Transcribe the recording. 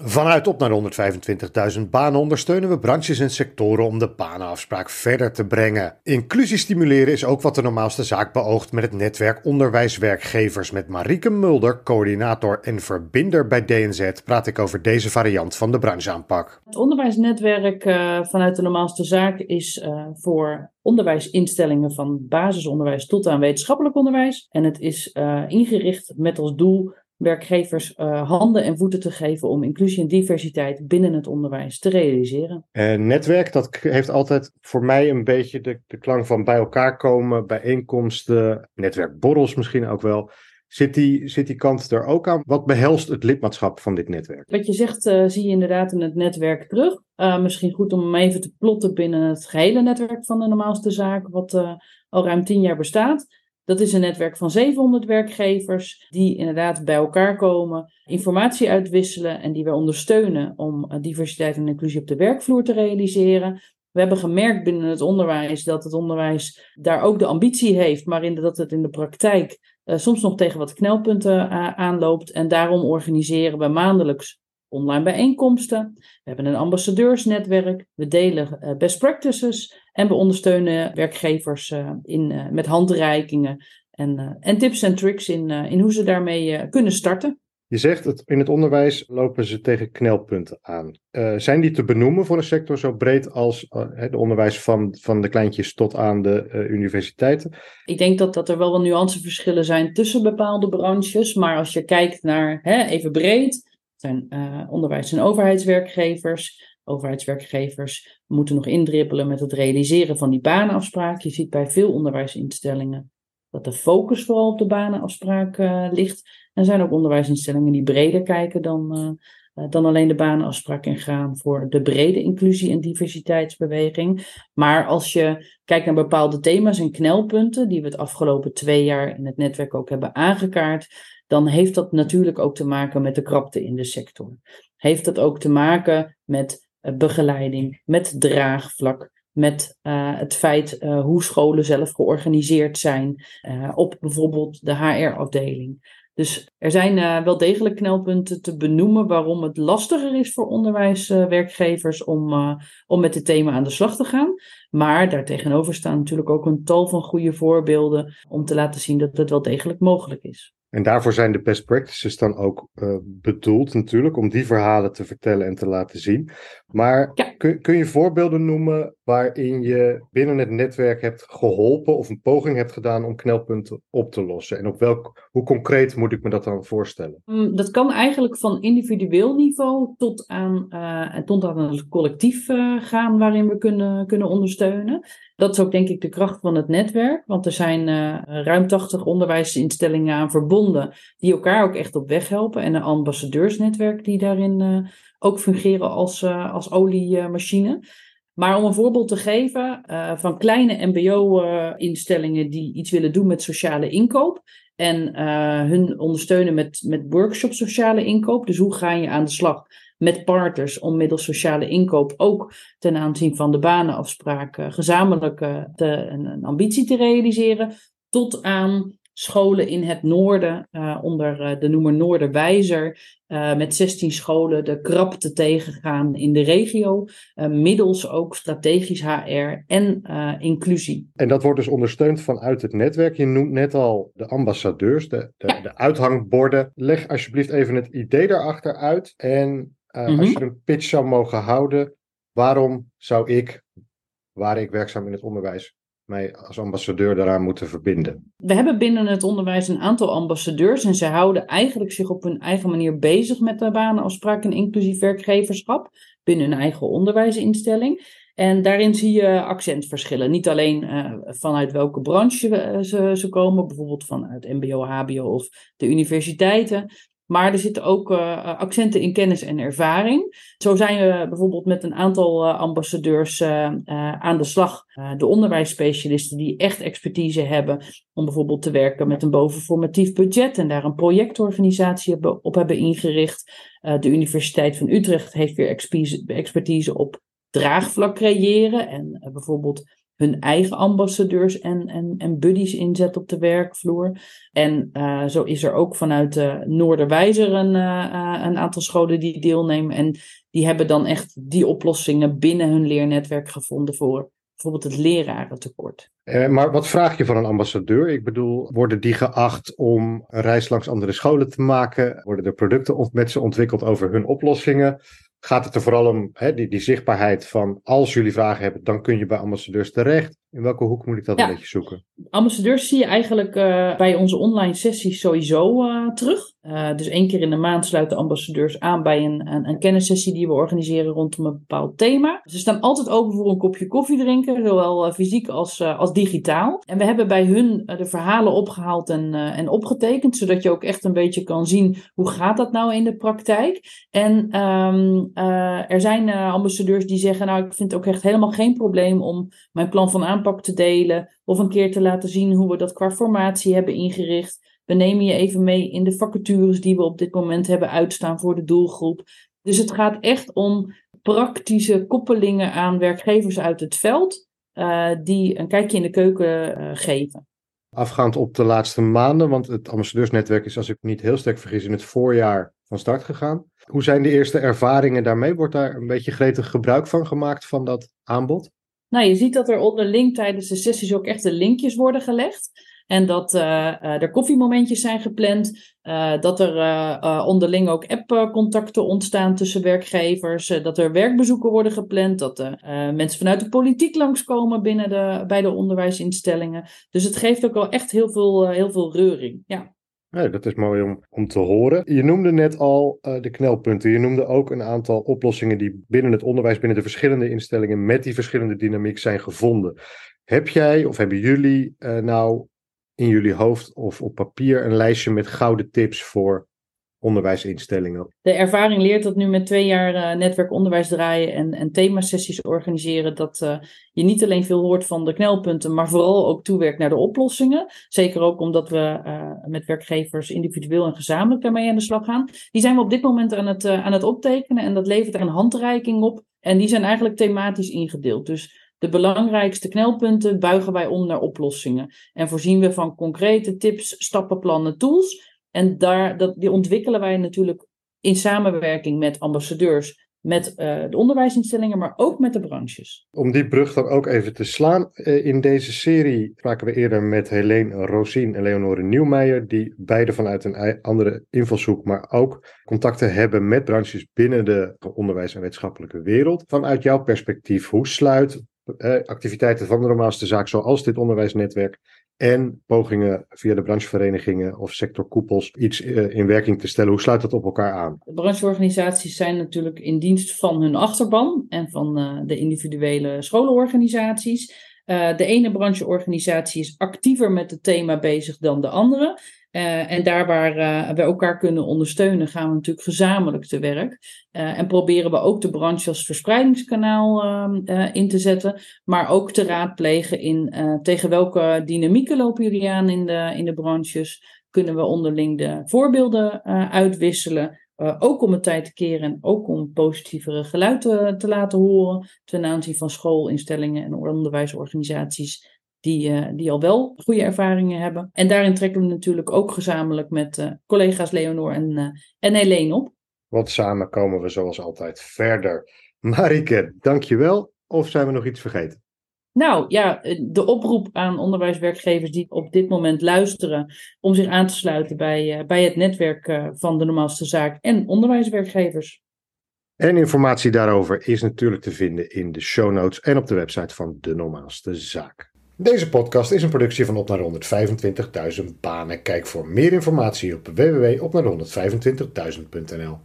Vanuit op naar 125.000 banen ondersteunen we branches en sectoren om de banenafspraak verder te brengen. Inclusie stimuleren is ook wat de normaalste zaak beoogt met het netwerk onderwijswerkgevers. Met Marieke Mulder, coördinator en verbinder bij DNZ, praat ik over deze variant van de brancheaanpak. Het onderwijsnetwerk uh, vanuit de normaalste zaak is uh, voor onderwijsinstellingen van basisonderwijs tot aan wetenschappelijk onderwijs. En het is uh, ingericht met als doel werkgevers uh, handen en voeten te geven om inclusie en diversiteit binnen het onderwijs te realiseren. Uh, netwerk, dat heeft altijd voor mij een beetje de, de klank van bij elkaar komen, bijeenkomsten, netwerkborrels misschien ook wel. Zit die, zit die kant er ook aan? Wat behelst het lidmaatschap van dit netwerk? Wat je zegt, uh, zie je inderdaad in het netwerk terug. misschien goed om hem even te plotten binnen het gehele netwerk van de normaalste zaak, wat al ruim tien jaar bestaat. Dat is een netwerk van 700 werkgevers die inderdaad bij elkaar komen, informatie uitwisselen en die wij ondersteunen om eh, diversiteit en inclusie op de werkvloer te realiseren. We hebben gemerkt binnen het onderwijs dat het onderwijs daar ook de ambitie heeft, maar in dat het in de praktijk uh, soms nog tegen wat knelpunten uh, aanloopt. En daarom organiseren we maandelijks online bijeenkomsten. We hebben een ambassadeursnetwerk. We delen uh, best practices. En we ondersteunen werkgevers uh, in, uh, met handreikingen en, en tips en tricks in, in hoe ze daarmee kunnen starten. Je zegt dat in het onderwijs lopen ze tegen knelpunten aan. zijn die te benoemen voor een sector zo breed als het onderwijs van, van de kleintjes tot aan de universiteiten? Ik denk dat, dat er wel wat nuanceverschillen zijn tussen bepaalde branches. Maar als je kijkt naar hè, even breed, zijn uh, onderwijs- en overheidswerkgevers. Overheidswerkgevers moeten nog indribbelen met het realiseren van die banenafspraak. Je ziet bij veel onderwijsinstellingen dat de focus vooral op de banenafspraak uh, ligt. Er zijn ook onderwijsinstellingen die breder kijken dan, uh, dan alleen de banenafspraak en gaan voor de brede inclusie- en diversiteitsbeweging. Maar als je kijkt naar bepaalde thema's en knelpunten, die we het afgelopen twee jaar in het netwerk ook hebben aangekaart, dan heeft dat natuurlijk ook te maken met de krapte in de sector. Heeft dat ook te maken met uh, begeleiding, met draagvlak, met uh, het feit hoe scholen zelf georganiseerd zijn op bijvoorbeeld de HR-afdeling. Dus er zijn wel degelijk knelpunten te benoemen waarom het lastiger is voor onderwijswerkgevers om, om met het thema aan de slag te gaan. Maar daartegenover staan natuurlijk ook een tal van goede voorbeelden om te laten zien dat het wel degelijk mogelijk is. En daarvoor zijn de best practices dan ook uh, bedoeld natuurlijk, om die verhalen te vertellen en te laten zien. Maar ja. kun, kun je voorbeelden noemen waarin je binnen het netwerk hebt geholpen of een poging hebt gedaan om knelpunten op te lossen? En op welk, hoe concreet moet ik me dat dan voorstellen? Mm, dat kan eigenlijk van individueel niveau tot aan, uh, tot aan een collectief uh, gaan waarin we kunnen, kunnen ondersteunen. Dat is ook denk ik de kracht van het netwerk, want er zijn uh, ruim 80 onderwijsinstellingen aan verbonden die elkaar ook echt op weg helpen en een ambassadeursnetwerk die daarin uh, ook fungeren als, uh, als oliemachine. Maar om een voorbeeld te geven van kleine MBO-instellingen die iets willen doen met sociale inkoop en hun ondersteunen met, met workshops sociale inkoop. Dus hoe ga je aan de slag met partners om middels sociale inkoop ook ten aanzien van de banenafspraak uh, gezamenlijk uh, te, een, een, ambitie te realiseren, tot aan scholen in het noorden, uh, onder de noemer Noorderwijzer, met 16 scholen de krapte tegengaan in de regio, middels ook strategisch HR en inclusie. En dat wordt dus ondersteund vanuit het netwerk. Je noemt net al de ambassadeurs, de, de, ja. de uithangborden. Leg alsjeblieft even het idee daarachter uit en uh, mm-hmm. Als je een pitch zou mogen houden, waarom zou ik, waar ik werkzaam in het onderwijs, mij als ambassadeur daaraan moeten verbinden? We hebben binnen het onderwijs een aantal ambassadeurs en ze houden eigenlijk zich op hun eigen manier bezig met de banenafspraak en inclusief werkgeverschap binnen hun eigen onderwijsinstelling. En daarin zie je accentverschillen. Niet alleen uh, vanuit welke branche uh, ze, ze komen, bijvoorbeeld vanuit MBO, HBO of de universiteiten. Maar er zitten ook uh, accenten in kennis en ervaring. Zo zijn we bijvoorbeeld met een aantal uh, ambassadeurs uh, aan de slag. de onderwijsspecialisten die echt expertise hebben om bijvoorbeeld te werken met een bovenformatief budget en daar een projectorganisatie op hebben ingericht. de Universiteit van Utrecht heeft weer expertise op draagvlak creëren en bijvoorbeeld hun eigen ambassadeurs en, en, en buddies inzet op de werkvloer. En zo is er ook vanuit de Noorderwijzer een, een aantal scholen die deelnemen. En die hebben dan echt die oplossingen binnen hun leernetwerk gevonden voor bijvoorbeeld het lerarentekort. Eh, maar wat vraag je van een ambassadeur? Ik bedoel, worden die geacht om reis langs andere scholen te maken? Worden er producten met ze ontwikkeld over hun oplossingen? Gaat het er vooral om hè, die, die zichtbaarheid van als jullie vragen hebben, dan kun je bij ambassadeurs terecht? In welke hoek moet ik dat een beetje zoeken? Ambassadeurs zie je eigenlijk uh, bij onze online sessies sowieso uh, terug. Uh, dus één keer in de maand sluiten ambassadeurs aan bij een, een, een, kennissessie die we organiseren rondom een bepaald thema. Ze staan altijd open voor een kopje koffie drinken, zowel fysiek als, als digitaal. En we hebben bij hun de verhalen opgehaald en, en opgetekend, zodat je ook echt een beetje kan zien hoe gaat dat nou in de praktijk. En um, er zijn ambassadeurs die zeggen, nou ik vind het ook echt helemaal geen probleem om mijn plan van aanpak aanpak te delen of een keer te laten zien hoe we dat qua formatie hebben ingericht. We nemen je even mee in de vacatures die we op dit moment hebben uitstaan voor de doelgroep. Dus het gaat echt om praktische koppelingen aan werkgevers uit het veld uh, die een kijkje in de keuken uh, geven. Afgaand op de laatste maanden, want het ambassadeursnetwerk is, als ik niet heel sterk vergis, in het voorjaar van start gegaan. Hoe zijn de eerste ervaringen daarmee? Wordt daar een beetje gretig gebruik van gemaakt van dat aanbod? Nou, je ziet dat er onderling tijdens de sessies ook echt de linkjes worden gelegd. En dat uh, er koffiemomentjes zijn gepland. Uh, dat er onderling ook appcontacten ontstaan tussen werkgevers. dat er werkbezoeken worden gepland. Dat er mensen vanuit de politiek langskomen binnen de, bij de onderwijsinstellingen. Dus het geeft ook wel echt heel veel, heel veel reuring. Ja. Ja, dat is mooi om, om te horen. Je noemde net al uh, de knelpunten. Je noemde ook een aantal oplossingen die binnen het onderwijs, binnen de verschillende instellingen, met die verschillende dynamiek zijn gevonden. Heb jij of hebben jullie uh, nou in jullie hoofd of op papier een lijstje met gouden tips voor onderwijsinstellingen. De ervaring leert dat nu met twee jaar uh, netwerk onderwijs draaien en, en themasessies organiseren, dat uh, je niet alleen veel hoort van de knelpunten, maar vooral ook toewerkt naar de oplossingen. Zeker ook omdat we uh, met werkgevers individueel en gezamenlijk daarmee aan de slag gaan. Die zijn we op dit moment aan het, aan het optekenen en dat levert er een handreiking op. En die zijn eigenlijk thematisch ingedeeld. Dus de belangrijkste knelpunten buigen wij om naar oplossingen. En voorzien we van concrete tips, stappenplannen, tools en daar, dat, die ontwikkelen wij natuurlijk in samenwerking met ambassadeurs, met uh, de onderwijsinstellingen, maar ook met de branches. Om die brug dan ook even te slaan. Uh, in deze serie spraken we eerder met Helene Rosien en Leonore Nieuwmeijer, die beide vanuit een andere invalshoek, maar ook contacten hebben met branches binnen de onderwijs- en wetenschappelijke wereld. Vanuit jouw perspectief, hoe sluit uh, activiteiten van de normaalste zaak, zoals dit onderwijsnetwerk, en pogingen via de brancheverenigingen of sectorkoepels iets eh, in werking te stellen. Hoe sluit dat op elkaar aan? De brancheorganisaties zijn natuurlijk in dienst van hun achterban en van uh, de individuele scholenorganisaties. Uh, de ene brancheorganisatie is actiever met het thema bezig dan de andere. Uh, en daar waar uh, we elkaar kunnen ondersteunen, gaan we natuurlijk gezamenlijk te werk. En proberen we ook de branche als verspreidingskanaal ehm, in te zetten, maar ook te raadplegen in tegen welke dynamieken lopen jullie aan in de, in de branches. Kunnen we onderling de voorbeelden uitwisselen, ook om het tijd te keren en ook om positievere geluiden te laten horen ten aanzien van schoolinstellingen en onderwijsorganisaties die, uh, die al wel goede ervaringen hebben. En daarin trekken we natuurlijk ook gezamenlijk met uh, collega's Leonor en, en Helene op. Want samen komen we zoals altijd verder. Marike, dankjewel. Of zijn we nog iets vergeten? Nou ja, de oproep aan onderwijswerkgevers die op dit moment luisteren om zich aan te sluiten bij, bij het netwerk van de normaalste zaak en onderwijswerkgevers. En informatie daarover is natuurlijk te vinden in de show notes en op de website van de normaalste zaak. Deze podcast is een productie van Op naar 125.000 banen. Kijk voor meer informatie op www.opnaar125.000.nl